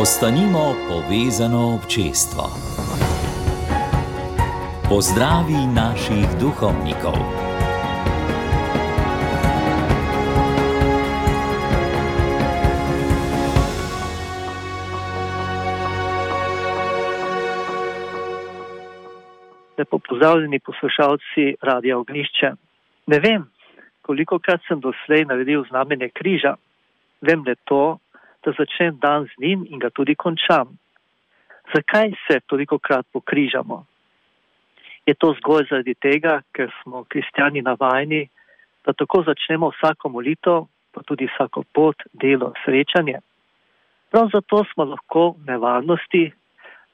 Ostanimo povezano občestvo. Pozdravi naših duhovnikov. Lepo pozdravljeni poslušalci Radia Ognišče. Ne vem, koliko krat sem doslej naredil znamenje križa. Vem le to, da začnem dan z njim in ga tudi končam. Zakaj se toliko krat pokrižamo? Je to zgolj zaradi tega, ker smo kristijani navajeni, da tako začnemo vsako molitev, pa tudi vsako pot, delo, srečanje. Prav zato smo lahko v nevarnosti,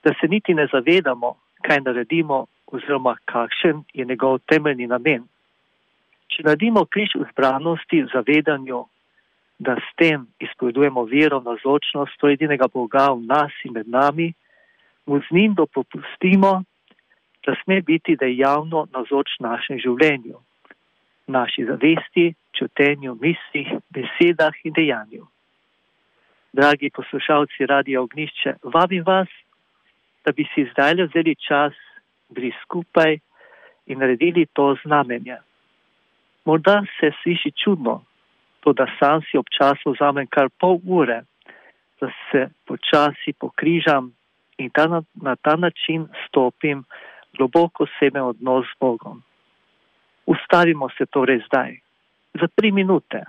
da se niti ne zavedamo, kaj naredimo oziroma kakšen je njegov temeljni namen. Če naredimo križ v zbranosti, zavedanju, da s tem izpovedujemo vero na zločnost to edinega Boga v nas in med nami, mu z njim dopustimo, da sme biti dejavno nazoč našem življenju, naši zavesti, čutenju, mislih, besedah in dejanju. Dragi poslušalci Radio Ognišče, vabim vas, da bi si zdaj vzeli čas, bili skupaj in naredili to znamenje. Morda se sliši čudno, to, da sam si občasno vzamem kar pol ure, da se počasi pokrižam in ta na, na ta način stopim globoko sebe odnos z Bogom. Ustavimo se torej zdaj, za tri minute,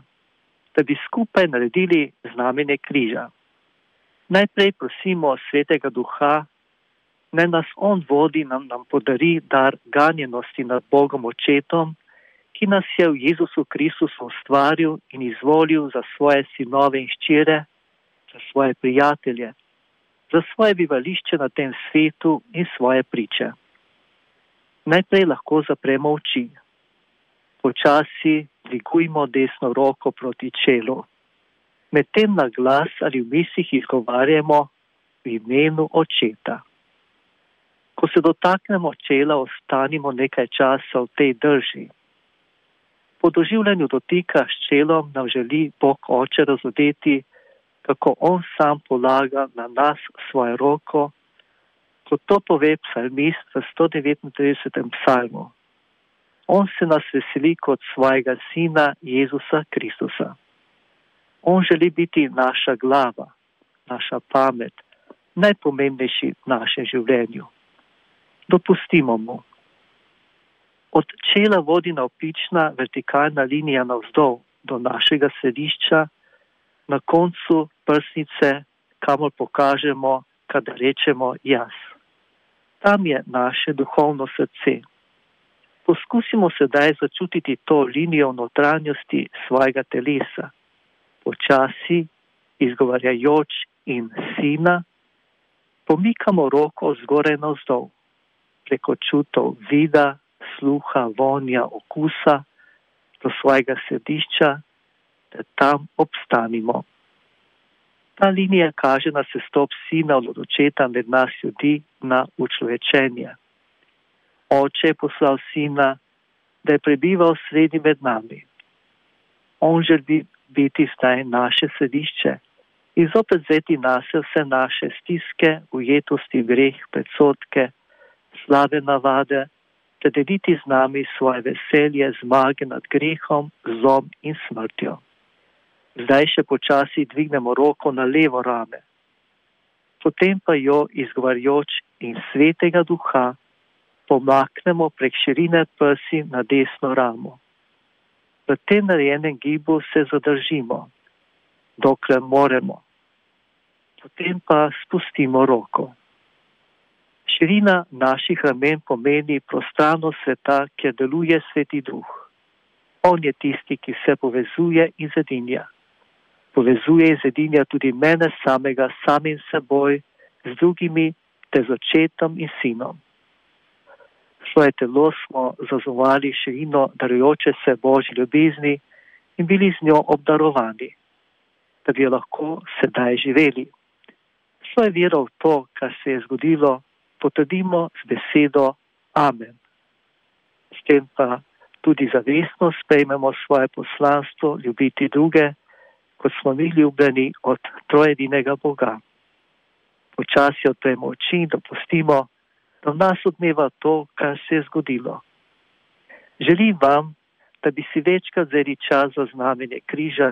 da bi skupaj naredili znamenje križa. Najprej prosimo svetega duha, naj nas on vodi, nam, nam podari dar ganjenosti nad Bogom očetom ki nas je v Jezusu Kristusu ustvaril in izvolil za svoje sinove in ščire, za svoje prijatelje, za svoje bivališče na tem svetu in svoje priče. Najprej lahko zapremo oči. Počasi dvigujmo desno roko proti čelu. Medtem na glas ali v mislih izgovarjamo v imenu očeta. Ko se dotaknemo čela, ostanimo nekaj časa v tej drži. Po doživljanju dotika s čelom nam želi Bog oče razodeti, kako On sam polaga na nas svojo roko, kot to pove psalmist v 139. psalmu. On se nas veseli kot svojega sina Jezusa Kristusa. On želi biti naša glava, naša pamet, najpomembnejši v našem življenju. Dopustimo mu. Od čela vodi navpična vertikalna linija navzdol do našega središča, na koncu prsnice, kamor pokažemo, kadar rečemo jaz. Tam je naše duhovno srce. Poskusimo sedaj začutiti to linijo notranjosti svojega telesa, počasi, izgovarjajoč in sina, pomikamo roko zgoraj navzdol, preko čutov vida, sluha, vonja, okusa do svojega središča, da tam obstanimo. Ta linija kaže na sestop sina od očeta med nas ljudi na učlovečenje. Oče je poslal sina, da je prebival sredi med nami. On želi biti zdaj naše središče in zopet vzeti nase vse naše stiske, ujetosti, greh, predsotke, slabe navade, da deliti z nami svoje veselje, zmage nad grehom, zlom in smrtjo. Zdaj še počasi dvignemo roko na levo rame, potem pa jo izgovarjoč in svetega duha pomaknemo prek širine prsi na desno ramo. V tem narejenem gibu se zadržimo, dokler moremo, potem pa spustimo roko. Širina naših ramen pomeni prostrano sveta, kjer deluje sveti duh. On je tisti, ki se povezuje in zedinja. Povezuje in zedinja tudi mene samega, samim seboj, z drugimi, te z očetom in sinom. Svoje telo smo zazovali širino darujoče se Božji ljubezni in bili z njo obdarovani, da bi jo lahko sedaj živeli. Svoje vero v to, kar se je zgodilo, potrdimo z besedo Amen. S tem pa tudi zavestno sprejmemo svoje poslanstvo ljubiti druge, kot smo mi ljubljeni od trojedinega Boga. Počasi odpremo oči in dopustimo, da v nas odmeva to, kar se je zgodilo. Želim vam, da bi si večkrat vzeli čas za znamenje križa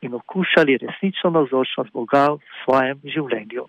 in okušali resnično navzočnost Boga v svojem življenju.